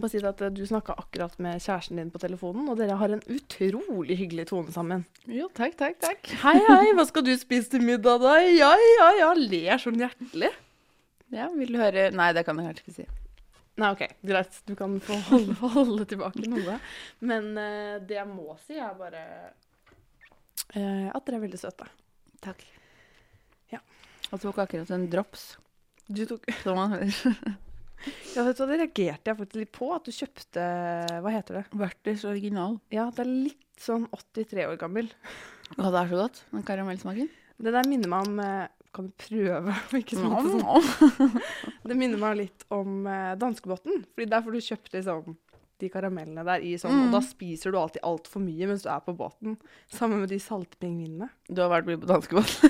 må bare si at eh, du snakka akkurat med kjæresten din på telefonen, og dere har en utrolig hyggelig tone sammen. Jo, takk, takk, takk. Hei, hei, hva skal du spise til middag, da? Ja, ja, ja. Ler sånn hjertelig. Ja, vil du høre Nei, det kan jeg kanskje ikke si. Nei, OK, greit. Du kan få holde, holde tilbake noe. Men uh, det jeg må si, er bare uh, at dere er veldig søte. Takk. Ja. Jeg tok akkurat en drops. Du tok Som man hører. Ja, vet du det reagerte jeg faktisk litt på. At du kjøpte Hva heter det? Verters original. Ja, det er litt sånn 83 år gammel. Å, det er så godt. Den karamellsmaken. Det der minner meg om eh, Kan du prøve å ikke smake sånn? Mm. Det minner meg litt om eh, danskebåten. Fordi der får du kjøpt liksom de karamellene der i sånn, og Mm. da spiser du alltid altfor mye mens du er på båten. Sammen med de salte pingvinene. Du har vært mye på danskebåten?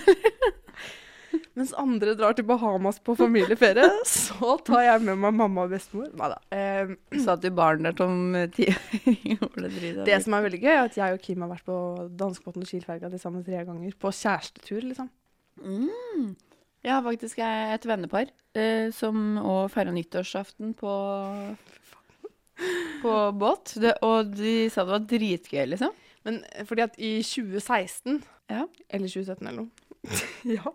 Mens andre drar til Bahamas på familieferie, så tar jeg med meg mamma og bestemor. Neida. Eh, Satt du barn der som tiåring? Det som er veldig gøy, er at jeg og Kim har vært på danskebåten og Kielferga til sammen tre ganger. På kjærestetur, liksom. Mm. Jeg har faktisk et vennepar eh, som òg feira nyttårsaften på på båt. Det, og de sa det var dritgøy, liksom. Men fordi at i 2016 Ja. Eller 2017 eller noe. ja.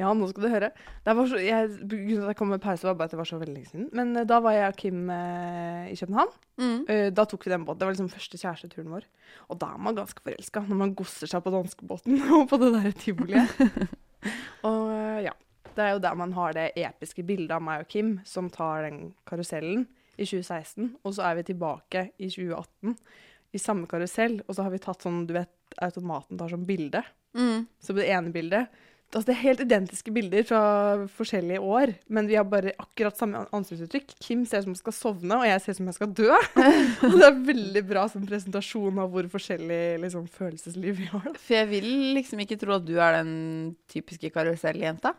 Ja, nå skal du høre. Det var så, jeg, jeg kom med pause, var bare at det var så veldig lenge siden. Men uh, da var jeg og Kim uh, i København. Mm. Uh, da tok vi den båten. Det var liksom første kjæresteturen vår. Og da er man ganske forelska, når man gosser seg på danskebåten og på det der tivoliet. og ja. Det er jo der man har det episke bildet av meg og Kim som tar den karusellen i 2016. Og så er vi tilbake i 2018 i samme karusell, og så har vi tatt sånn, du vet, automaten tar sånn bilde. Mm. Så på det ene bildet altså Det er helt identiske bilder fra forskjellige år, men vi har bare akkurat samme ansiktsuttrykk. Kim ser ut som hun skal sovne, og jeg ser ut som jeg skal dø. og det er veldig bra som presentasjon av hvor forskjellig liksom, følelsesliv vi har. For jeg vil liksom ikke tro at du er den typiske karuselljenta.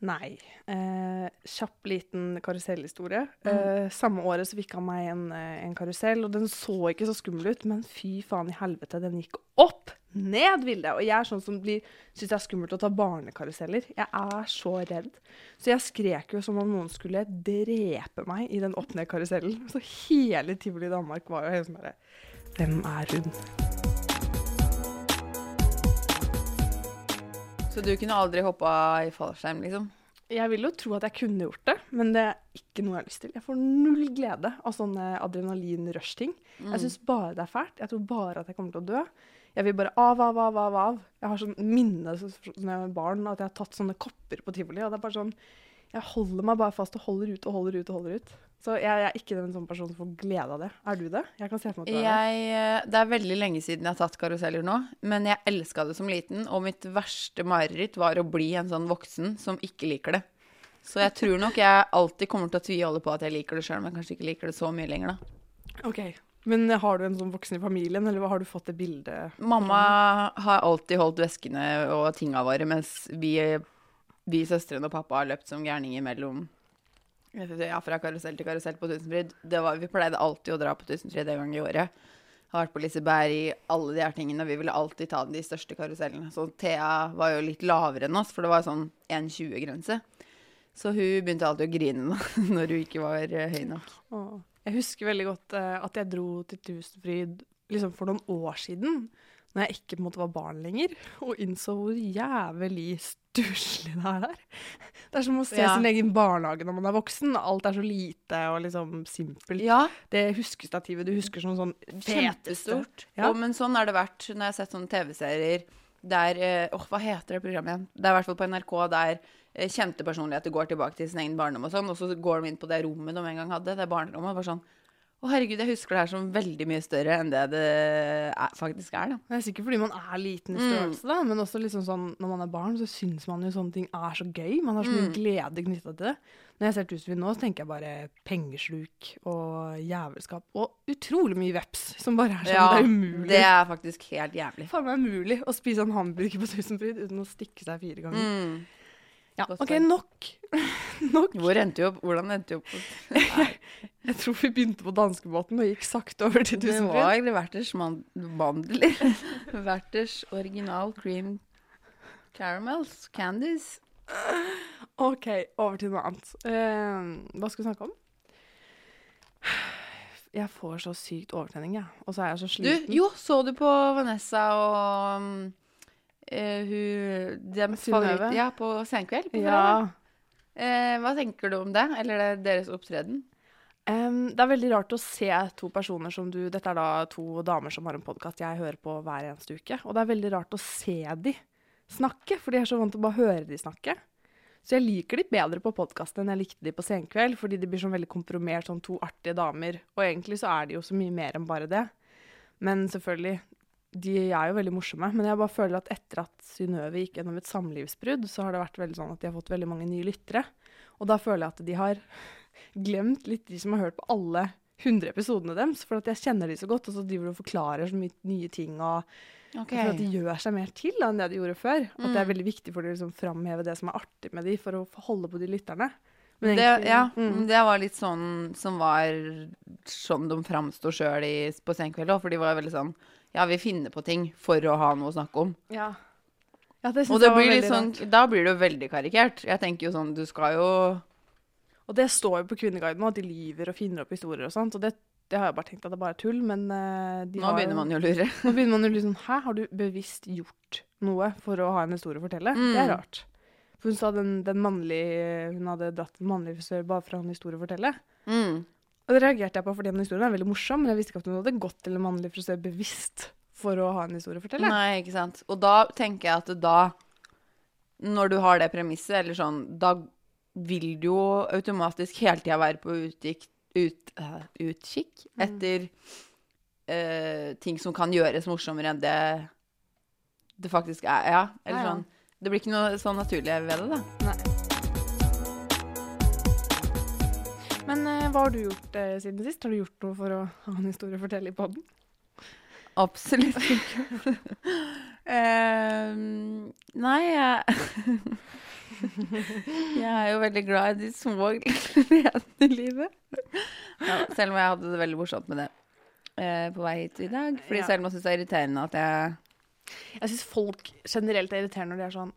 Nei. Eh, kjapp liten karusellhistorie. Eh, samme året så fikk han meg en, eh, en karusell, og den så ikke så skummel ut, men fy faen i helvete, den gikk opp ned, Vilde. Og jeg er sånn som blir- syns det er skummelt å ta barnekaruseller. Jeg er så redd. Så jeg skrek jo som om noen skulle drepe meg i den opp-ned-karusellen. Så hele tivoli i Danmark var jo helt sånn bare Hvem er hun? Så du kunne aldri hoppa i fallskjerm, liksom? Jeg vil jo tro at jeg kunne gjort det, men det er ikke noe jeg har lyst til. Jeg får null glede av sånne adrenalin-rush-ting. Mm. Jeg syns bare det er fælt. Jeg tror bare at jeg kommer til å dø. Jeg vil bare av, av, av, av. av. Jeg har sånn minne var barn at jeg har tatt sånne kopper på tivoli. Og det er bare sånn Jeg holder meg bare fast og holder ut og holder ut og holder ut. Så jeg, jeg er ikke en sånn person som får glede av det. Er du det? Jeg kan se for meg at du er det. Jeg, eh, det er veldig lenge siden jeg har tatt karuseller nå, men jeg elska det som liten, og mitt verste mareritt var å bli en sånn voksen som ikke liker det. Så jeg tror nok jeg alltid kommer til å tviholde på at jeg liker det sjøl, men kanskje ikke liker det så mye lenger, da. Ok. Men har du en sånn voksen i familien, eller har du fått det bildet? Mamma har alltid holdt veskene og tinga våre, mens vi, vi søstrene og pappa har løpt som gærninger mellom ja, fra karusell til karusell på Tusenfryd. Vi pleide alltid å dra på Tusenfryd en gang i året. Har vært på Liseberg i alle de her tingene. Vi ville alltid ta de største karusellene. Så Thea var jo litt lavere enn oss, for det var sånn 1,20-grense. Så hun begynte alltid å grine når hun ikke var eh, høy nok. Jeg husker veldig godt eh, at jeg dro til Tusenfryd liksom for noen år siden, når jeg ikke på en måte var barn lenger, og innså hvor jævlig stusslig det er her. Det er som å se Ja. sin egen barnehage når man er voksen. Alt er så lite og liksom simpelt. Ja, Det huskestativet du husker som sånn. Kjempestort. Ja. Og, men sånn har det vært når jeg har sett sånne TV-serier der eh, Åh, hva heter det programmet igjen? Det er i hvert fall på NRK der eh, kjente personligheter går tilbake til sin egen barndom og sånn, og så går de inn på det rommet de en gang hadde, det barnerommet. Bare sånn Å, herregud, jeg husker det her som veldig mye større enn det det er, faktisk er, da. Det er sikkert fordi man er liten i Mm. størrelse, da, men også liksom sånn, når man er barn, så syns man jo sånne ting er så gøy. Man har så mye Mm. glede knytta til det. Når jeg ser Tusenfryd nå, så tenker jeg bare pengesluk og jævelskap. Og utrolig mye veps, som bare er sånn. det er umulig. det er faktisk helt jævlig. faen meg umulig å spise en hamburger på Tusenfryd uten å stikke seg fire ganger. Mm. Ja, OK, nok. nok. Hvor endte vi opp? Hvordan endte vi opp? Jeg tror vi begynte på danskebåten og gikk sakte over til Det var var Werthers man- mandler. Werthers original cream caramels. Candies. OK, over til noe annet. Uh, hva skal vi snakke om? jeg får så sykt overtenning, jeg. Og så er jeg så Du, sliten. jo, så du på Vanessa og eh, hun de Synnøve? Ja, på Senkveld? på? Ja. Eh, hva tenker du om det? Eller det er deres opptreden? Um, det er veldig rart å se to personer som du Dette er da to damer som har en podkast jeg hører på hver eneste uke. Og det er veldig rart å se de snakke, for de er så vant til å bare høre de snakke. Så jeg liker de bedre på podkasten enn jeg likte de på Senkveld, fordi de blir sånn veldig komprimert, sånn to artige damer. Og egentlig så er de jo så mye mer enn bare det. Men selvfølgelig, de er jo veldig morsomme. Men jeg bare føler at etter at Synnøve gikk gjennom et samlivsbrudd, så har det vært veldig sånn at de har fått veldig mange nye lyttere. Og da føler jeg at de har glemt litt de som har hørt på alle 100 episodene deres, for at jeg kjenner de så godt, og så driver de og forklarer så mye nye ting, og okay. at de gjør seg mer til da, enn det de gjorde før. At det Mm. er veldig viktig for dem å liksom, framheve det som er artig med de, for å holde på de lytterne. Men Det, egentlig- ja, mm. det var litt sånn som var sånn de framsto sjøl på Senkveld òg, for de var veldig sånn Ja, vi finner på ting for å ha noe å snakke om. ja. Ja, det Og det blir litt sånn, da blir det jo veldig karikert. Jeg tenker jo sånn, du skal jo Og det står jo på Kvinneguiden at de lyver og finner opp historier og sånt, og det, det har jeg bare tenkt at det bare er tull, men eh, de Nå begynner man jo å lure. Nå begynner man jo å lure sånn Hæ, har du bevisst gjort noe for å ha en historie å fortelle? Mm. Det er rart. For hun sa den, den mannlige Hun hadde dratt en mannlig frisør bare for å ha en historie å fortelle. Mm. Og det reagerte jeg på fordi den historien er veldig morsom, men jeg visste ikke at hun hadde gått til en mannlig frisør bevisst for å ha en historie å fortelle. Nei, ikke sant. Og da tenker jeg at da, når du har det premisset, eller sånn, da vil du jo automatisk hele tida være på utkikk, ut, uh, utkikk Mm. etter eh, ting som kan gjøres morsommere enn det det faktisk er. Ja, eller Ja, ja. sånn. Det blir ikke noe sånn naturlig ved det, da. Hva har du gjort eh, siden sist? Har du gjort noe for å ha en historie å fortelle i poden? Absolutt ikke. uh, nei, jeg Jeg er jo veldig glad i de små gledene i livet. Ja, selv om jeg hadde det veldig morsomt med det uh, på vei hit i dag. Fordi Ja. selv om jeg syns det er irriterende at jeg Jeg syns folk generelt er irriterende når de er sånn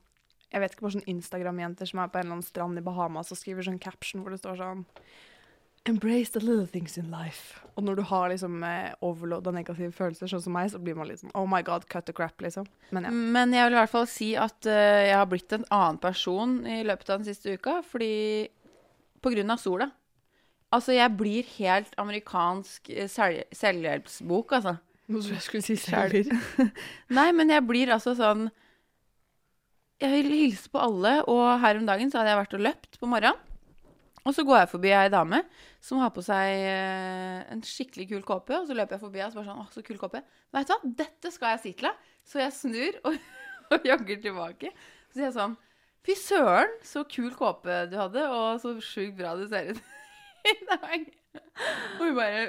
Jeg vet ikke, bare sånn Instagram-jenter som er på en eller annen strand i Bahamas og skriver sånn caption hvor det står sånn Embrace the little things in life. Og når du har liksom eh, overload av negative følelser, sånn som meg, så blir man litt sånn Oh my god, cut the crap, liksom. Men ja. Men jeg vil i hvert fall si at uh, jeg har blitt en annen person i løpet av den siste uka, fordi På grunn av sola. Altså, jeg blir helt amerikansk eh, selv selvhjelpsbok, altså. Nå tror jeg skulle si selv. selger. Nei, men jeg blir altså sånn Jeg vil hilse på alle, og her om dagen så hadde jeg vært og løpt på morgenen. Og så går jeg forbi ei dame som har på seg eh, en skikkelig kul kåpe. Og så løper jeg forbi og så bare sånn Å, så kul kåpe. Vet du hva, dette skal jeg si til deg. Så jeg snur og, og jogger tilbake. Så sier jeg sånn Fy søren, så kul kåpe du hadde, og så sjukt bra du ser ut i dag. Og hun bare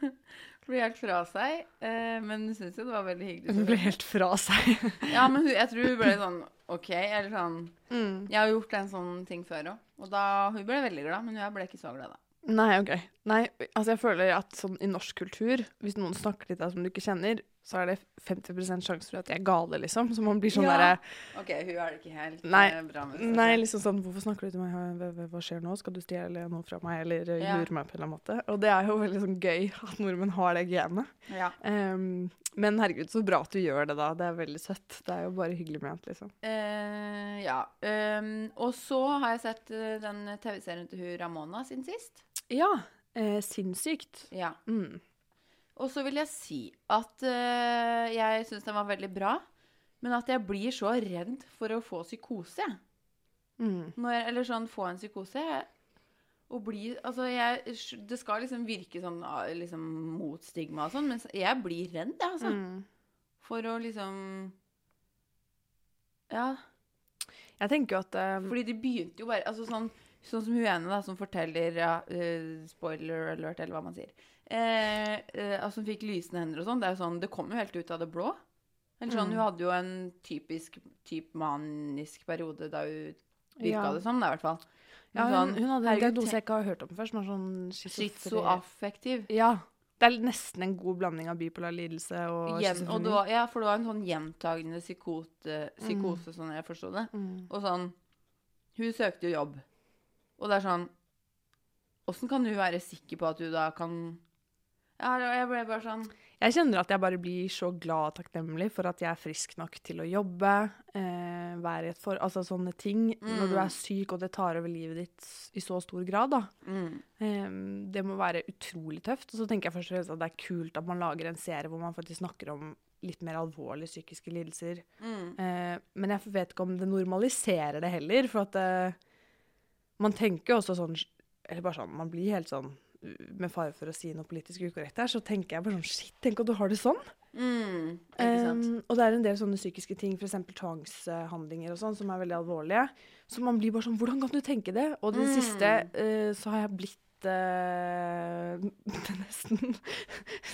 blir helt fra seg. Eh, men hun syntes jo det var veldig hyggelig. Hun ble helt fra seg. Ja, men jeg tror hun ble sånn OK, eller sånn Mm. Jeg har gjort en sånn ting før òg. Og da Hun ble veldig glad, men jeg ble ikke så glad da. Nei, OK. Nei, altså jeg føler at sånn i norsk kultur, hvis noen snakker til deg som du ikke kjenner, så er det 50 sjanse for at de er gale, liksom. Så man blir sånn Ja. derre OK, hun er det ikke helt Nei, eh, bra med. seg. Nei, liksom sånn Hvorfor snakker du til meg? Hva, skjer nå? Skal du stjele noe fra meg, eller eh, Ja. lure meg på en eller annen måte? Og det er jo veldig sånn gøy at nordmenn har det genet. Ja. Um, men herregud, så bra at du gjør det, da. Det er veldig søtt. Det er jo bare hyggelig ment, liksom. Uh, ja. Um, og så har jeg sett eh, den TV-serien til hun Ramona sin sist. Ja. Uh, sinnssykt. Ja. Mm. Og så vil jeg si at uh, jeg syns den var veldig bra, men at jeg blir så redd for å få psykose. Mm. Når, eller sånn få en psykose. Og bli Altså, jeg Det skal liksom virke sånn ah, liksom mot stigma og sånn, men jeg blir redd, jeg, altså. Mm. For å liksom Ja. Jeg tenker jo at um... Fordi de begynte jo bare Altså sånn, sånn som hun ene, da, som forteller ja, uh, Spoiler alert, eller hva man sier. Eh, eh, altså, hun fikk lysende hender og sånn. Det er jo sånn Det kom jo helt ut av det blå. Eller sånn, Mm. Hun hadde jo en typisk typ manisk periode da hun virka Ja. det som, da, i hvert fall. ja, hun, sånn, hun hadde en herregud, diagnose jeg ikke har hørt om før, som er sånn Schizoaffektiv. Ja. Det er nesten en god blanding av bipolar lidelse og Gjen, og schizofreni. det var, ja, for det var en sånn gjentagende psykote, psykose, sånn jeg forsto det. Mm. Og sånn Hun søkte jo jobb. Og det er sånn Åssen kan du være sikker på at du da kan Ja, jeg ble bare sånn Jeg kjenner at jeg bare blir så glad og takknemlig for at jeg er frisk nok til å jobbe, eh, være i et for... Altså sånne ting. Når du er syk og det tar over livet ditt i så stor grad, da. mm. Eh, det må være utrolig tøft. Og så tenker jeg først og fremst at det er kult at man lager en serie hvor man faktisk snakker om litt mer alvorlige psykiske lidelser. Mm. Eh, men jeg vet ikke om det normaliserer det heller, for at eh, man tenker jo også sånn Eller bare sånn, man blir helt sånn med fare for å si noe politisk ukorrekt her, så tenker jeg bare sånn Shit, tenk at du har det sånn! Mm. Um, og det er en del sånne psykiske ting, f.eks. tvangshandlinger og sånn, som er veldig alvorlige. Så man blir bare sånn Hvordan kan du tenke det? Og det Mm. siste uh, så har jeg blitt eh, nesten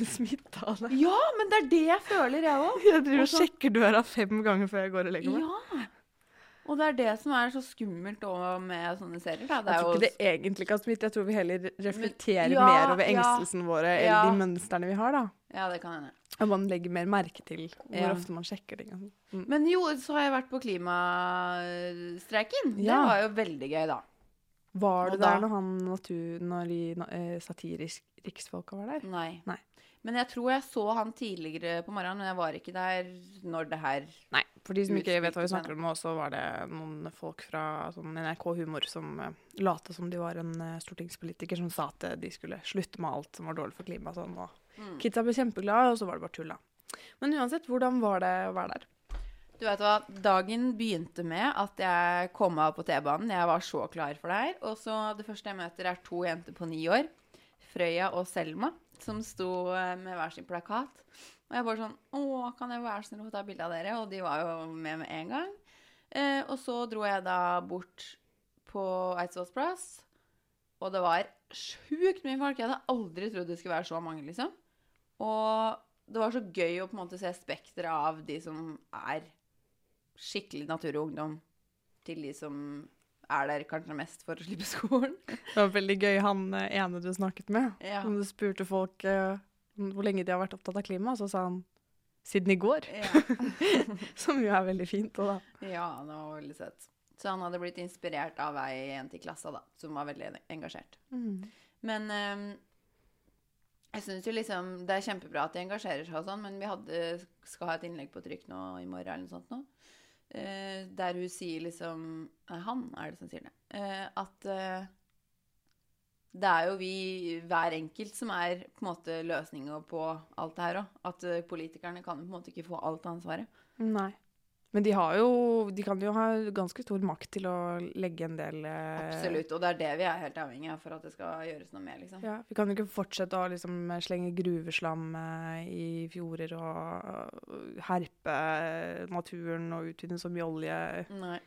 smitta av det. Ja, men det er det jeg føler, jeg òg. Jeg driver Og sjekker døra fem ganger før jeg går og legger meg. Ja. Og det er det som er så skummelt med sånne serier. Da. Det Jeg tror ikke også... det egentlig kan smitte. Jeg tror vi heller reflekterer ja, mer over ja, våre eller ja. de mønstrene vi har, da. Ja, det kan hende. Og man legger mer merke til hvor ofte man sjekker ting. sånn. Mm. Men jo, så har jeg vært på klimastreiken. Det var jo veldig gøy, da. Var Og du da- der når han natur, når de eh, satirisk riksfolka var der? Nei. Nei. Men jeg tror jeg så han tidligere på morgenen, men jeg var ikke der når det her Nei, for de som ikke vet hva vi snakker om nå, så var det noen folk fra sånn NRK Humor som uh, late som de var en uh, stortingspolitiker som sa at eh, de skulle slutte med alt som var dårlig for klimaet. Sånn, og Mm. kidsa ble kjempeglade, og så var det bare tull, da. Men uansett, hvordan var det å være der? Du vet hva, dagen begynte med at jeg kom av på T-banen. Jeg var så klar for det her. Og så det første jeg møter, er to jenter på ni år. Frøya og Selma, som sto eh, med hver sin plakat. Og jeg bare sånn Å, kan jeg være snill å ta bilde av dere? Og de var jo med med en gang. Eh, og så dro jeg da bort på Eidsvolls plass, og det var sjukt mye folk. Jeg hadde aldri trodd det skulle være så mange, liksom. Og det var så gøy å på en måte se spekteret av de som er skikkelig natur og ungdom, til de som er der kanskje mest for å slippe skolen. Det var veldig gøy han eh, ene du snakket med. Ja. Du spurte folk uh, hvor lenge de har vært opptatt av klima, så sa han siden i går. Ja. Som jo er veldig fint. Da. ja, det var veldig søtt. Så han hadde blitt inspirert av ei jente i klassa, da, som var veldig engasjert. Men um, jeg syns jo liksom det er kjempebra at de engasjerer seg og sånn, men vi hadde, skal ha et innlegg på trykk nå i morgen eller noe sånt nå. Eh, der hun sier liksom Nei, han er det som sier det. eh, at eh, det er jo vi, hver enkelt, som er på en måte løsninga på alt det her òg. At eh, politikerne kan jo på en måte ikke få alt ansvaret. Nei. Men de har jo De kan jo ha ganske stor makt til å legge en del eh, Absolutt. Og det er det vi er helt avhengig av for at det skal gjøres noe med, liksom. Ja, Vi kan jo ikke fortsette å liksom slenge gruveslam eh, i fjorder og herpe naturen og utvinne så mye olje. Nei.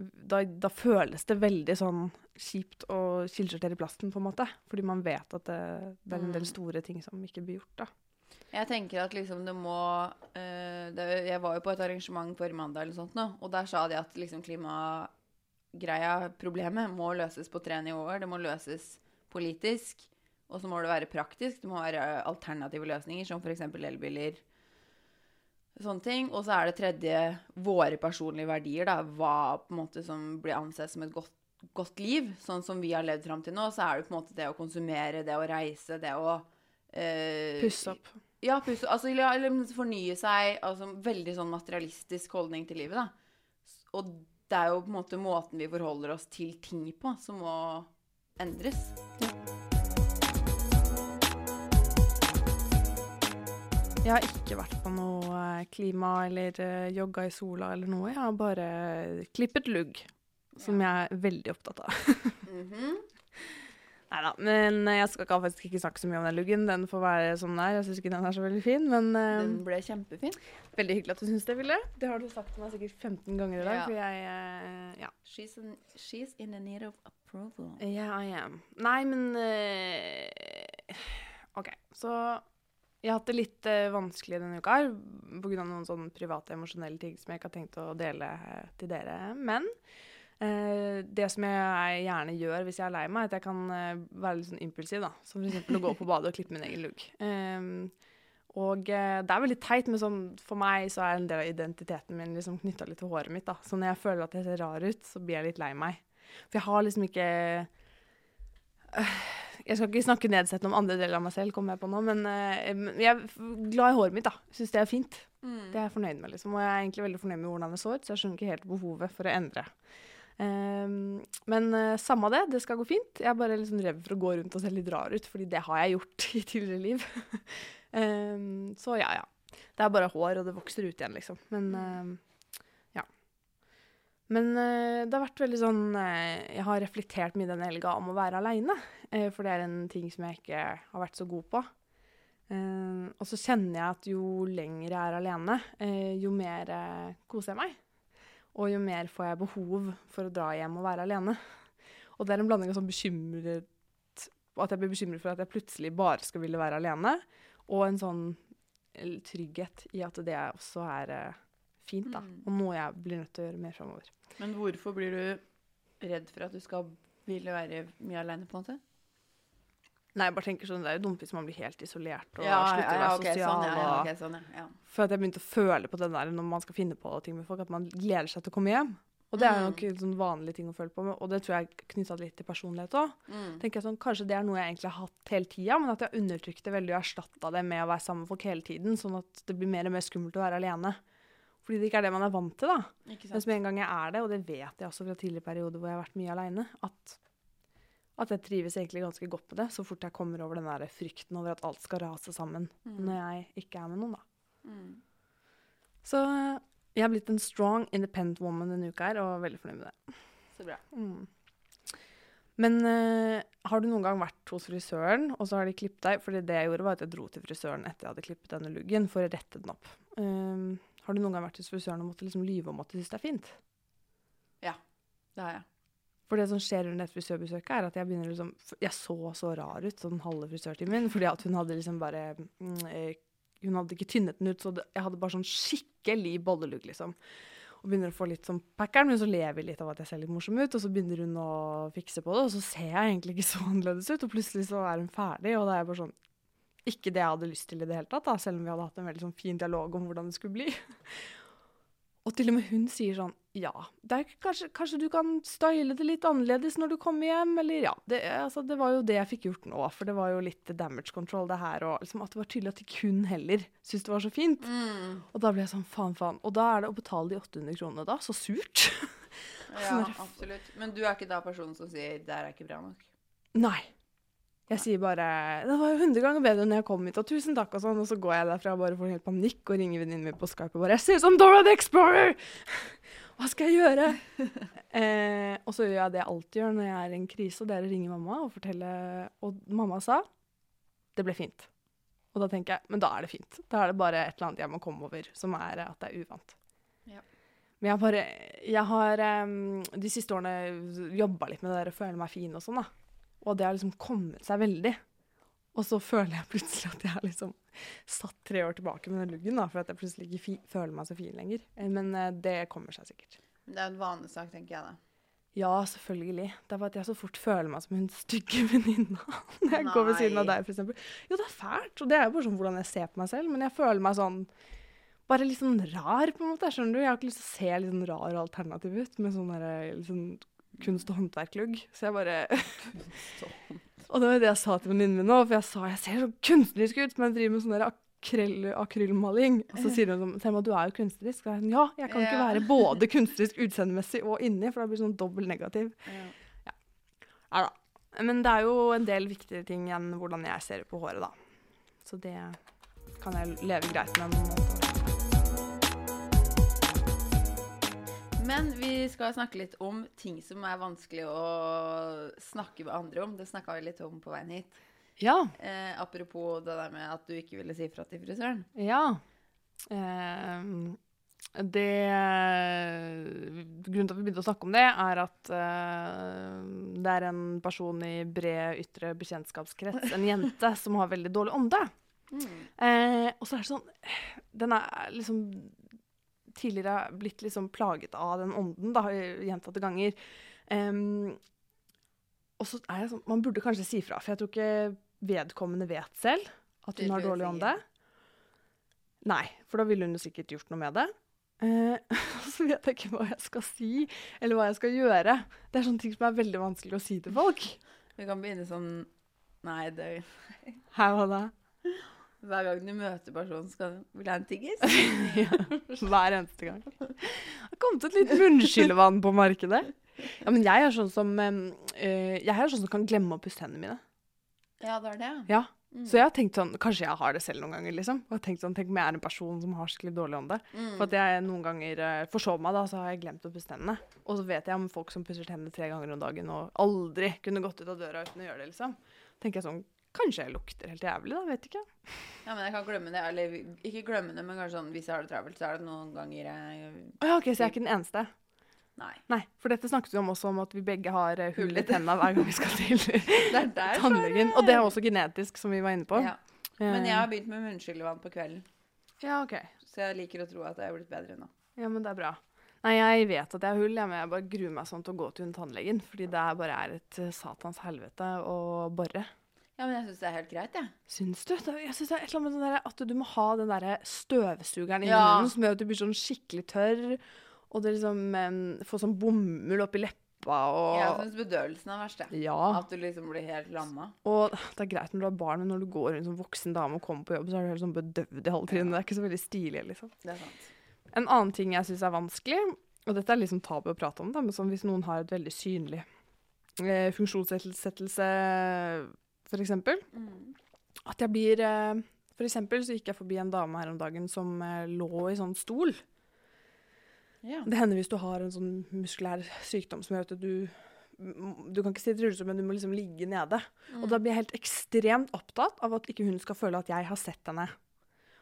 Da, da føles det veldig sånn kjipt å kildesortere plasten, på en måte. Fordi man vet at det, det er en del Mm. store ting som ikke blir gjort, da. Jeg tenker at liksom det må uh, det, Jeg var jo på et arrangement forrige mandag eller sånt nå, og der sa de at liksom klimagreia, problemet, må løses på tre nivåer. Det må løses politisk, og så må det være praktisk. Det må være alternative løsninger, som f.eks. elbiler. Sånne ting. Og så er det tredje våre personlige verdier, da. Hva på en måte som blir ansett som et godt, godt liv. Sånn som vi har levd fram til nå, så er det på en måte det å konsumere, det å reise, det å eh, Pusse opp. Ja, pusse, altså, ja, eller fornye seg. Altså, veldig sånn materialistisk holdning til livet, da. Og det er jo på en måte måten vi forholder oss til ting på, som må endres. Jeg har ikke vært på noe eh, klima eller eh, jogga i sola eller noe. Jeg har bare klippet lugg, som jeg er veldig opptatt av. Mhm. Nei da, men jeg skal faktisk ikke snakke så mye om den luggen. Den får være som den er. Jeg syns ikke den er så veldig fin, men eh, Den ble kjempefin. veldig hyggelig at du syns det, Ville. Det har du sagt til meg sikkert 15 ganger i dag. Ja. For jeg eh, Ja. She's, in, she's in the need of approval. Yeah, I am. Nei, men uh, OK. Så jeg har hatt det litt eh, vanskelig denne uka her pga. noen sånne private, emosjonelle ting som jeg ikke har tenkt å dele eh, til dere. Men eh, det som jeg gjerne gjør hvis jeg er lei meg, er at jeg kan eh, være litt sånn impulsiv. da. Som f.eks. å gå på badet og klippe min egen lugg. Ehm, og eh, det er veldig teit, men sånn, for meg så er en del av identiteten min liksom knytta litt til håret mitt. da. Så når jeg føler at jeg ser rar ut, så blir jeg litt lei meg. For jeg har liksom ikke øh, Jeg skal ikke snakke nedsettende om andre deler av meg selv, kommer jeg på nå, men eh, jeg er glad i håret mitt, da. Syns det er fint. Det er jeg fornøyd med, liksom. Og jeg er egentlig veldig fornøyd med hvordan det så ut, så jeg skjønner ikke helt behovet for å endre. Ehm, men uh, samme det, det skal gå fint. Jeg er bare liksom redd for å gå rundt og se litt rar ut, fordi det har jeg gjort i tidligere liv. um, så ja, ja. Det er bare hår, og det vokser ut igjen, liksom. Men uh, ja. Men uh, det har vært veldig sånn eh, Jeg har reflektert mye denne helga om å være aleine. for det er en ting som jeg ikke har vært så god på. Og så kjenner jeg at jo lenger jeg er alene, jo mer koser jeg meg. Og jo mer får jeg behov for å dra hjem og være alene. Og det er en blanding av sånn bekymret At jeg blir bekymret for at jeg plutselig bare skal ville være alene, og en sånn trygghet i at det også er eh, fint, da. Mm. Og noe jeg blir nødt til å gjøre mer framover. Men hvorfor blir du redd for at du skal ville være mye aleine, på en måte? Nei, jeg bare tenker sånn, Det er jo dumt hvis man blir helt isolert og ja, slutter å være ok, sosial. Sånn, ja, og... sånn, ja. ja. For at jeg begynte å føle på den der når man skal finne på ting med folk, at man gleder seg til å komme hjem. Og det er jo Mm. nok en sånn vanlig ting å føle på, og det tror jeg er knytta litt til personlighet òg. Mm. Tenker jeg sånn, Kanskje det er noe jeg egentlig har hatt hele tida, men at jeg har undertrykt det veldig og erstatta det med å være sammen med folk hele tiden, sånn at det blir mer og mer skummelt å være alene. Fordi det ikke er det man er vant til, da. Mens med en gang jeg er det, og det vet jeg også fra tidligere perioder hvor jeg har vært mye aleine, at, at jeg trives egentlig ganske godt med det, så fort jeg kommer over den der frykten over at alt skal rase sammen Mm. når jeg ikke er med noen, da. Mm. Så jeg har blitt en strong, independent woman denne uka her, og er veldig fornøyd med det. Så bra. Mm. Men uh, har du noen gang vært hos frisøren, og så har de klippet deg? For det jeg gjorde, var at jeg dro til frisøren etter jeg hadde klippet denne luggen, for å rette den opp. Um, har du noen gang vært hos frisøren og måtte liksom lyve om at du syns det er fint? Ja, Det har jeg. For det som skjer under et frisørbesøk, er at jeg begynner liksom Jeg så så rar ut sånn halve frisørtimen, fordi at hun hadde liksom bare mm, eh, Hun hadde ikke tynnet den ut, så jeg hadde bare sånn skikkelig bollelugg, liksom. Og begynner å få litt sånn packeren, men så lever jeg litt av at jeg ser litt morsom ut. Og så begynner hun å fikse på det, og så ser jeg egentlig ikke så annerledes ut. Og plutselig så er hun ferdig, og da er jeg bare sånn Ikke det jeg hadde lyst til i det hele tatt, da, selv om vi hadde hatt en veldig sånn fin dialog om hvordan det skulle bli. Og til og med hun sier sånn Ja, er kanskje, kanskje du kan style det litt annerledes når du kommer hjem, eller ja. Det, altså, det var jo det jeg fikk gjort nå, for det var jo litt damage control, det her, og liksom at det var tydelig at de kun heller syntes det var så fint. Mm. Og da ble jeg sånn faen, faen. Og da er det å betale de 800 kronene da, så surt. Ja, Sånn absolutt. Men du er ikke da personen som sier 'det er ikke bra nok'? Nei. Jeg sier bare 'Det var jo 100 ganger bedre enn jeg kom hit', og 'tusen takk', og sånn. Og så går jeg derfra og bare får helt panikk og ringer venninnen min på Skype og bare 'Jeg ser ut som Dora the Explorer!' Hva skal jeg gjøre? eh, og så gjør jeg det jeg alltid gjør når jeg er i en krise, og det er å ringe mamma og fortelle Og mamma sa det ble fint. Og da tenker jeg men da er det fint. Da er det bare et eller annet jeg må komme over, som er at det er uvant. Ja. Men jeg bare Jeg har um, de siste årene jobba litt med det der å føle meg fin og sånn, da. Og det har liksom kommet seg veldig. Og så føler jeg plutselig at jeg er liksom satt tre år tilbake med den luggen, da, for at jeg plutselig ikke føler meg så fin lenger. Eh, Men uh, det kommer seg sikkert. Det er en vanesak, tenker jeg da. Ja, selvfølgelig. Det er bare at jeg så fort føler meg som hun stygge venninna når jeg går ved siden av Nei. deg, f.eks. Jo, det er fælt, og det er jo bare sånn hvordan jeg ser på meg selv, men jeg føler meg sånn bare litt sånn rar, på en måte. Skjønner du? Jeg har ikke lyst til å se litt sånn rar alternativ ut med sånn sånn kunst- og håndverklugg. Så jeg bare Og det var jo det jeg sa til venninnen min nå, for jeg sa jeg ser så kunstnerisk ut, men jeg driver med sånn der akrell, akrylmaling. Og så sier hun sånn Selma, du er jo kunstnerisk. Og jeg, sånn, ja, jeg kan ikke være både kunstnerisk utseendemessig og inni, for da blir det sånn dobbelt negativ. Ja. Ja da. Men det er jo en del viktigere ting enn hvordan jeg ser ut på håret, da. Så det kan jeg leve greit med. Men vi skal snakke litt om ting som er vanskelig å snakke med andre om. Det snakka vi litt om på veien hit. Ja. Eh, apropos det der med at du ikke ville si fra til frisøren. Ja. Eh, det Grunnen til at vi begynte å snakke om det, er at eh, det er en person i bred ytre bekjentskapskrets, en jente, som har veldig dårlig ånde. Eh, og så er det sånn Den er liksom tidligere blitt liksom plaget av den ånden da, gjentatte ganger. Um, og så er jeg sånn Man burde kanskje si fra, for jeg tror ikke vedkommende vet selv at hun har dårlig ånde. Nei, for da ville hun jo sikkert gjort noe med det. Eh, så vet jeg ikke hva jeg skal si, eller hva jeg skal gjøre. Det er sånne ting som er veldig vanskelig å si til folk. Vi kan begynne sånn Nei, det Her var det. Hver gang du møter personen, skal du Vil ha en Ja, Hver eneste gang. Det har kommet et litt munnskyllevann på markedet. Ja, men jeg er sånn som eh, Jeg er sånn som kan glemme å pusse hendene mine. Ja, det er det. Ja. Mm. Så jeg har tenkt sånn Kanskje jeg har det selv noen ganger, liksom. Og tenkt sånn, Tenk om jeg er en person som har skikkelig dårlig ånde. Mm. For at jeg noen ganger uh, forsov meg, da, så har jeg glemt å pusse tennene. Og så vet jeg om folk som pusser tennene tre ganger om dagen og aldri kunne gått ut av døra uten å gjøre det, liksom. tenker jeg sånn Kanskje jeg lukter helt jævlig, da. Vet ikke. Ja, men jeg kan glemme det. Eller ikke glemme det, men kanskje sånn hvis jeg har det travelt, så er det noen ganger jeg ja, OK, så jeg er ikke den eneste. Nei. Nei, for dette snakket vi om også om at vi begge har eh, hull i tenna hver gang vi skal til tannlegen. Og det er også genetisk, som vi var inne på. Ja. Men jeg har begynt med munnskyllevann på kvelden, Ja, OK. så jeg liker å tro at jeg er blitt bedre nå. Ja, men det er bra. Nei, jeg vet at jeg har hull, men jeg bare gruer meg sånn til å gå til tannlegen. Fordi det bare er et eh, satans helvete å bore. Ja, men jeg syns det er helt greit, jeg. Syns du? Jeg synes det er et eller annet med der, at du må ha den der støvsugeren i Ja. munnen som gjør at du blir sånn skikkelig tørr. Og det liksom um, får sånn bomull oppi leppa og Jeg syns bedøvelsen er verst, jeg. Ja. At du liksom blir helt lamma. Og det er greit når du har barn, men når du går rundt som voksen dame og kommer på jobb, så er du helt sånn bedøvd i halve tiden. Det er ikke så veldig stilig, liksom. Det er sant. En annen ting jeg syns er vanskelig, og dette er liksom tabu å prate om, da, men hvis noen har et veldig synlig eh, funksjonsnedsettelse, eksempel, Mm. at jeg blir eh, eksempel så gikk jeg forbi en dame her om dagen som eh, lå i sånn stol. Ja. Det hender hvis du har en sånn muskulær sykdom som gjør at du du kan ikke sitte i rullestol, men du må liksom ligge nede. Og da blir jeg helt ekstremt opptatt av at ikke hun skal føle at jeg har sett henne.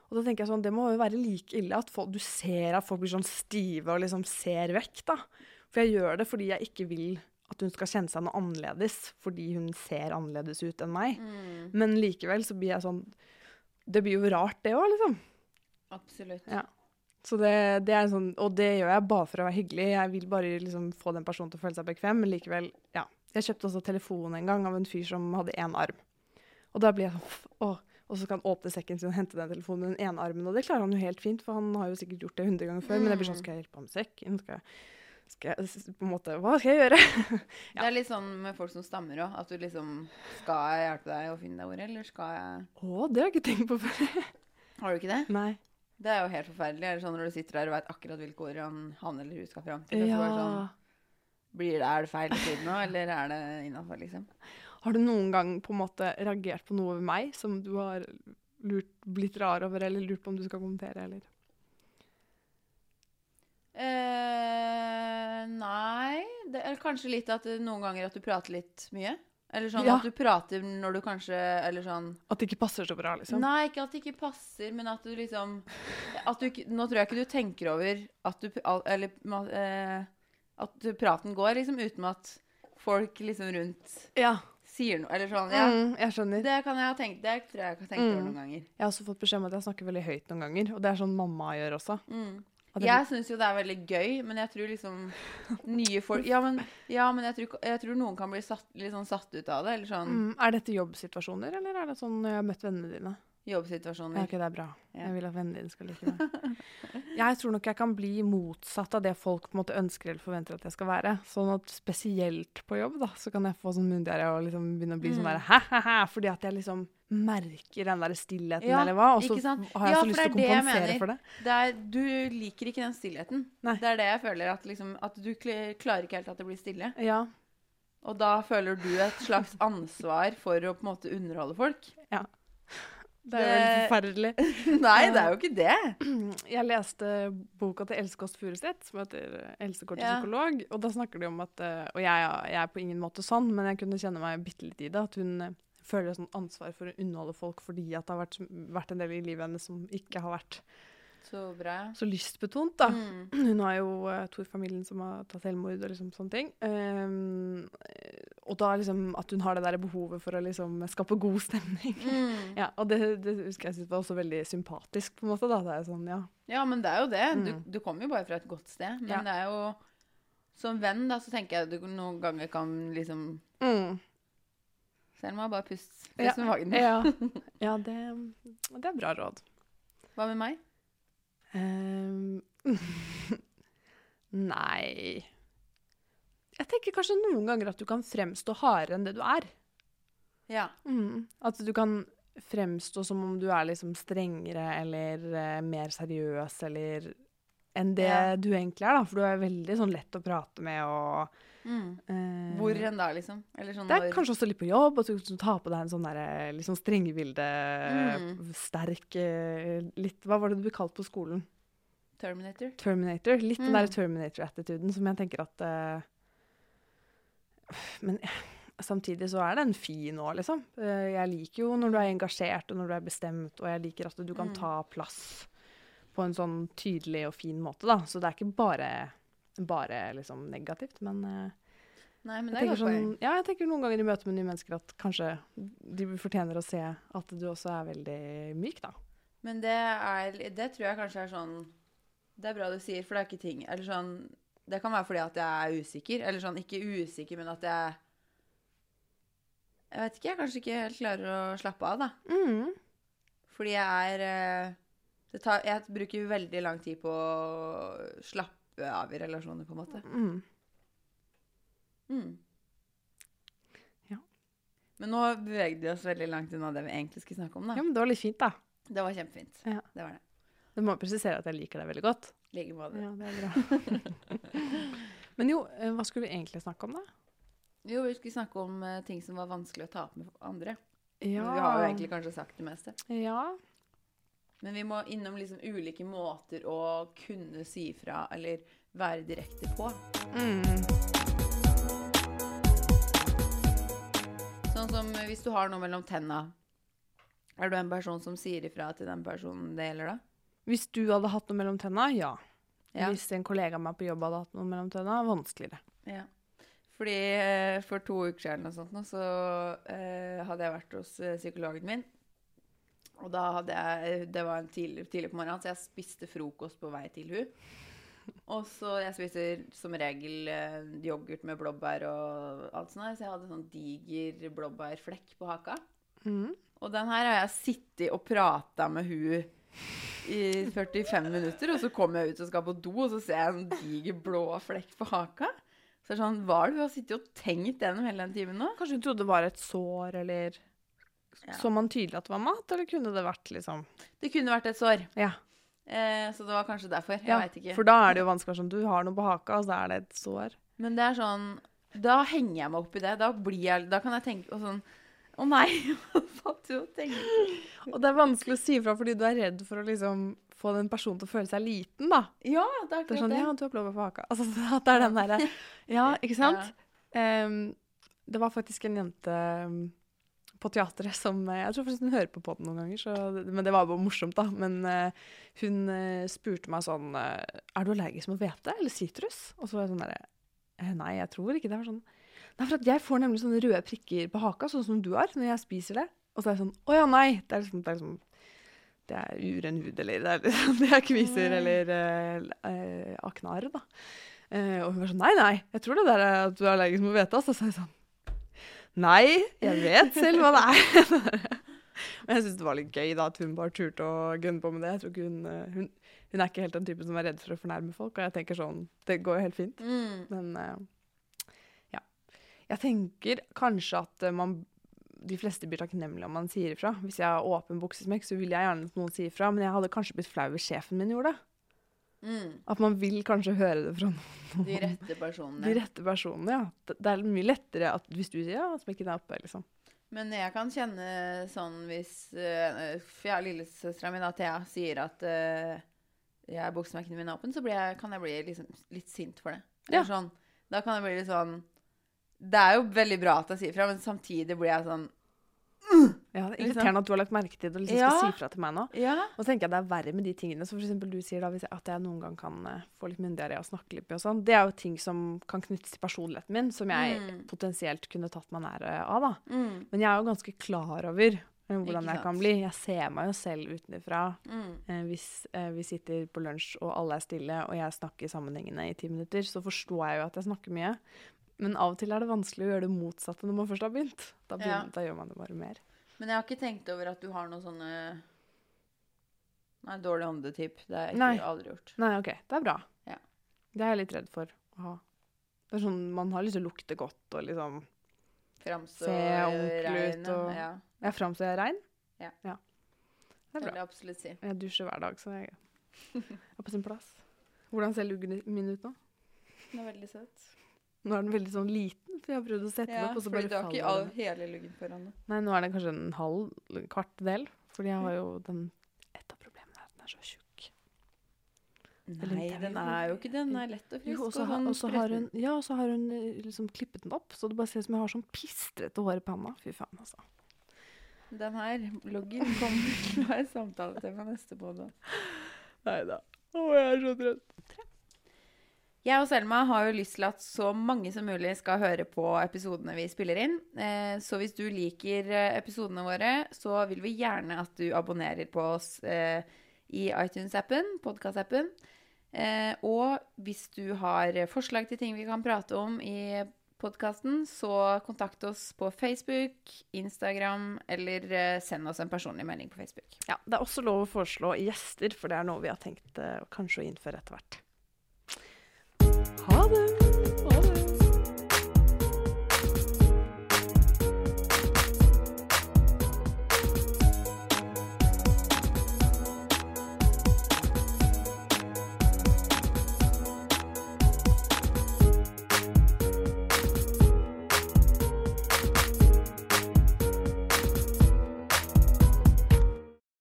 Og da tenker jeg sånn, Det må jo være like ille at folk, du ser at folk blir sånn stive og liksom ser vekk. da. For jeg gjør det fordi jeg ikke vil at hun skal kjenne seg noe annerledes fordi hun ser annerledes ut enn meg. Mm. Men likevel så blir jeg sånn Det blir jo rart, det òg, liksom. Absolutt. Ja. Så det, det er sånn, Og det gjør jeg bare for å være hyggelig. Jeg vil bare liksom få den personen til å føle seg bekvem. Men likevel, ja. Jeg kjøpte også telefon en gang av en fyr som hadde én arm. Og da blir jeg sånn Åh. Og så kan han åpne sekken sin og hente den telefonen med den ene armen. Og det klarer han jo helt fint, for han har jo sikkert gjort det hundre ganger før. Men jeg blir sånn, skal jeg hjelpe ham med sekken? Skal jeg, skal jeg på en måte, Hva skal jeg gjøre? Det er litt sånn med folk som stammer òg. At du liksom Skal jeg hjelpe deg å finne det ordet, eller skal jeg Å, det har jeg ikke tenkt på før. Har du ikke det? Nei. Det er jo helt forferdelig. Eller sånn når du sitter der og veit akkurat hvilke ord han, han eller hun skal fram til. sånn, Ja. blir det, Er det feil tid nå, eller er det innafor, liksom? Har du noen gang på en måte reagert på noe ved meg som du har lurt, blitt rar over, eller lurt på om du skal kommentere, eller? Eh, nei det er Kanskje litt at det- noen ganger at du prater litt mye. Eller sånn Ja. at du prater når du kanskje Eller sånn At det ikke passer så bra, liksom? Nei, ikke at det ikke passer, men at du liksom at du, Nå tror jeg ikke du tenker over at du Eller eh, at du- praten går liksom uten at folk liksom rundt Ja. sier noe. Eller sånn. Ja. Mm, jeg skjønner. Det kan jeg ha tenkt Det tror jeg jeg har tenkt over Mm. noen ganger. Jeg har også fått beskjed om at jeg snakker veldig høyt noen ganger, og det er sånn mamma gjør også. Mm. Jeg syns jo det er veldig gøy, men jeg tror liksom nye folk Ja, men, ja, men jeg, tror, jeg tror noen kan bli satt, litt sånn satt ut av det. Eller sånn Mm, er dette jobbsituasjoner, eller er det sånn jeg har møtt vennene dine? Jobbsituasjoner. Ja, ok, det er bra. Ja. Jeg vil at vennene dine skal like meg. Jeg tror nok jeg kan bli motsatt av det folk på en måte ønsker eller forventer at jeg skal være. Sånn at spesielt på jobb, da, så kan jeg få sånn munndiaré og liksom begynne å bli sånn Mm. der hæ-hæ-hæ, fordi at jeg liksom merker den der stillheten Ja, eller hva, og så har jeg Ja, så lyst til å kompensere for det. Det er, du liker ikke den stillheten. Nei. Det er det jeg føler. At, liksom, at du klarer ikke helt at det blir stille. Ja, Og da føler du et slags ansvar for å på en måte underholde folk. Ja. det er jo forferdelig. Nei, det er jo ikke det. Jeg leste boka til Else Kåss Furuseth, som heter 'Else Kort ja. psykolog'. Og da snakker de om at eh, Og jeg, jeg er på ingen måte sånn, men jeg kunne kjenne meg bitte litt i det. At hun eh, føler sånn ansvar for å underholde folk fordi at det har vært, vært en del i livet hennes som ikke har vært Så bra. så lystbetont, da. Mm. Hun har jo uh, to i familien som har tatt selvmord og liksom sånne ting. Um, og da liksom at hun har det der behovet for å liksom skape god stemning. Mm. Ja, og det, det husker jeg synes var også veldig sympatisk, på en måte. da. Det er sånn, ja. Ja, men det er jo det. Du, Mm. du kommer jo bare fra et godt sted. Men Ja. det er jo Som venn, da, så tenker jeg at du noen ganger kan liksom Mm. Selv jeg bare puste Ja, pust med magen. Ja, ja det, det er bra råd. Hva med meg? Um, nei Jeg tenker kanskje noen ganger at du kan fremstå hardere enn det du er. Ja. Mm. At du kan fremstå som om du er liksom strengere eller eh, mer seriøs eller enn det Ja. du egentlig er, da. For du er veldig sånn lett å prate med og eh, Hvor enn da, liksom? Eller sånn Det er når- kanskje også litt på jobb, og så kan du ta på deg en sånn der, litt sånn strengebilde, Mm. sterk eh, litt Hva var det du ble kalt på skolen? Terminator? Terminator. Litt den Mm. der Terminator-attituden som jeg tenker at uh, Men eh, samtidig så er den fin òg, liksom. Jeg liker jo når du er engasjert, og når du er bestemt, og jeg liker at du kan Mm. ta plass på en sånn tydelig og fin måte, da. Så det er ikke bare, bare liksom negativt, men eh, Nei, men det er poeng. sånn, ja, jeg tenker noen ganger i møte med nye mennesker at kanskje de fortjener å se at du også er veldig myk, da. Men det er Det tror jeg kanskje er sånn Det er bra du sier, for det er ikke ting Eller sånn Det kan være fordi at jeg er usikker. Eller sånn ikke usikker, men at jeg Jeg vet ikke, jeg kanskje ikke helt klarer å slappe av, da. Mm. Fordi jeg er eh, det tar, Jeg bruker veldig lang tid på å slappe av i relasjoner, på en måte. Mm. Mm. Ja. Men nå bevegde vi oss veldig langt unna det vi egentlig skulle snakke om, da. Ja, men det var litt fint, da. Det var kjempefint. Ja. Det var det. Du må presisere at jeg liker deg veldig godt. I like måte. Ja, det er bra. Men jo, eh, hva skulle vi egentlig snakke om, da? Jo, vi skulle snakke om eh, ting som var vanskelig å ta opp med andre. Ja. Vi har jo egentlig kanskje sagt det meste. Ja. Men vi må innom liksom ulike måter å kunne si fra eller være direkte på. Mm. Sånn som hvis du har noe mellom tenna. Er du en person som sier ifra til den personen det gjelder, da? Hvis du hadde hatt noe mellom tenna, ja. Ja. Hvis en kollega av meg på jobb hadde hatt noe mellom tenna, vanskeligere. Ja. Fordi eh, for to uker siden noe sånt, så eh, hadde jeg vært hos eh, psykologen min. Og da hadde jeg Det var en tidlig, tidlig på morgenen, så jeg spiste frokost på vei til hun. Og så Jeg spiser som regel eh, yoghurt med blåbær og alt sånt. Så jeg hadde sånn diger blåbærflekk på haka. Mm. Og den her har jeg sittet og prata med hun i 45 minutter, og så kommer jeg ut og skal på do, og så ser jeg en diger blå flekk på haka. Så det er sånn, Hva er det du har sittet og tenkt gjennom hele den timen nå? Kanskje du trodde det var et sår, eller Ja. Så man tydelig at det var mat, eller kunne det vært liksom Det kunne vært et sår. Ja. Eh, så det var kanskje derfor. Jeg ja. vet ikke. For da er det jo vanskelig sånn Du har noe på haka, og så er det et sår. Men det er sånn Da henger jeg meg opp i det. Da blir jeg Da kan jeg tenke og sånn Å nei, hva du og tenkte? Og det er vanskelig å si fra fordi du er redd for å liksom få den personen til å føle seg liten, da. Ja, det er Det er sånn det. Ja, du har blåbær på haka. Altså, at det er den derre Ja, ikke sant? Em, det var faktisk en jente em, på teatret som eh, Jeg tror faktisk hun hører på podden noen ganger, så, men det var bare morsomt, da. Men uh, hun uh, spurte meg sånn Er du allergisk mot hvete eller sitrus? Og så var jeg sånn derre «Eh, Nei, jeg tror ikke det. var sånn Nei, for jeg får nemlig sånne røde prikker på haka, sånn som du har, når jeg spiser det. Og så er jeg sånn Å ja, nei. Det er liksom, det er, liksom, det er uren hud, eller det er, liksom, det er kviser eller eh, aknar, da. Eh, og hun var sånn Nei, nei, jeg tror det der er at du er allergisk mot hvete. Så sa jeg sånn Nei, jeg vet selv hva det er. Men jeg syns det var litt gøy da, at hun bare turte å gunne på med det. Jeg tror ikke hun, eh, hun, hun er ikke helt den typen som er redd for å fornærme folk. Og jeg tenker sånn Det går jo helt fint. Mm. Men uh, ja. Jeg tenker kanskje at eh, man de fleste blir takknemlige om man sier ifra. Hvis jeg har åpen buksesmekk, så vil jeg gjerne at noen sier ifra. Men jeg hadde kanskje blitt flau hvis sjefen min gjorde det. Mm. At man vil kanskje høre det fra De rette personene. de rette personene. ja. Det, er mye lettere at hvis du sier ja, smekken er oppe, liksom. Men jeg kan kjenne sånn hvis uh, ja, jeg lillesøstera mi, Thea, sier at uh, jeg er buksemerkene mine åpen, så blir jeg, kan jeg bli liksom litt sint for det. Eller Ja. Sånn, da kan jeg bli litt sånn Det er jo veldig bra at jeg sier fra, men samtidig blir jeg sånn Ja, det er irriterende at du har lagt merke til det og liksom Ja. skal si fra til meg nå. Ja. Og så tenker jeg det er verre med de tingene. For eksempel du sier da jeg, at jeg noen gang kan eh, få litt myndigere og snakke litt med og sånn. Det er jo ting som kan knyttes til personligheten min, som jeg Mm. potensielt kunne tatt meg nære av, da. Mm. Men jeg er jo ganske klar over eh, hvordan jeg kan bli. Jeg ser meg jo selv utenfra. Mm. Eh, hvis eh, vi sitter på lunsj og alle er stille, og jeg snakker sammenhengende i ti minutter, så forstår jeg jo at jeg snakker mye. Men av og til er det vanskelig å gjøre det motsatte når man først har begynt. Da, begynner, Ja. da gjør man det bare mer. Men jeg har ikke tenkt over at du har noen sånne Nei, dårlig åndetipp. Det har jeg Nei. ikke aldri gjort. Nei, OK. Det er bra. Ja. Det er jeg litt redd for å ha. Det er sånn, Man har lyst til å lukte godt og liksom Framstå Se ordentlig ut og- Ja, ja framstå jeg rein? Ja. Det er det bra. vil jeg absolutt si. Jeg dusjer hver dag, så jeg er på sin plass. Hvordan ser luggen min ut nå? Den er veldig søt. Nå er den veldig sånn liten, for jeg har prøvd å sette den opp, og så fordi bare du har ikke faller all, den. hele luggen foran deg. Nei, nå er den kanskje en halv, kvart del, fordi jeg har jo den Et av problemene er at den er så tjukk. Nei, den er jo ikke. Den er lett og frisk. Jo, også, og sånn og har hun, ja, og så har hun eh, liksom klippet den opp, så det bare ser ut som jeg har sånn pistrete hår i panna. Fy faen, altså. Den her luggen kommer til å være samtaletema neste podd. Nei da. Å, jeg er så trøtt. Jeg og Selma har jo lyst til at så mange som mulig skal høre på episodene vi spiller inn. Eh, Så hvis du liker eh, episodene våre, så vil vi gjerne at du abonnerer på oss eh, i iTunes-appen, podkast-appen. Og hvis du har forslag til ting vi kan prate om i podkasten, så kontakt oss på Facebook, Instagram, eller send oss en personlig melding på Facebook. Ja, det er også lov å foreslå gjester, for det er noe vi har tenkt kanskje å innføre etter hvert. problem.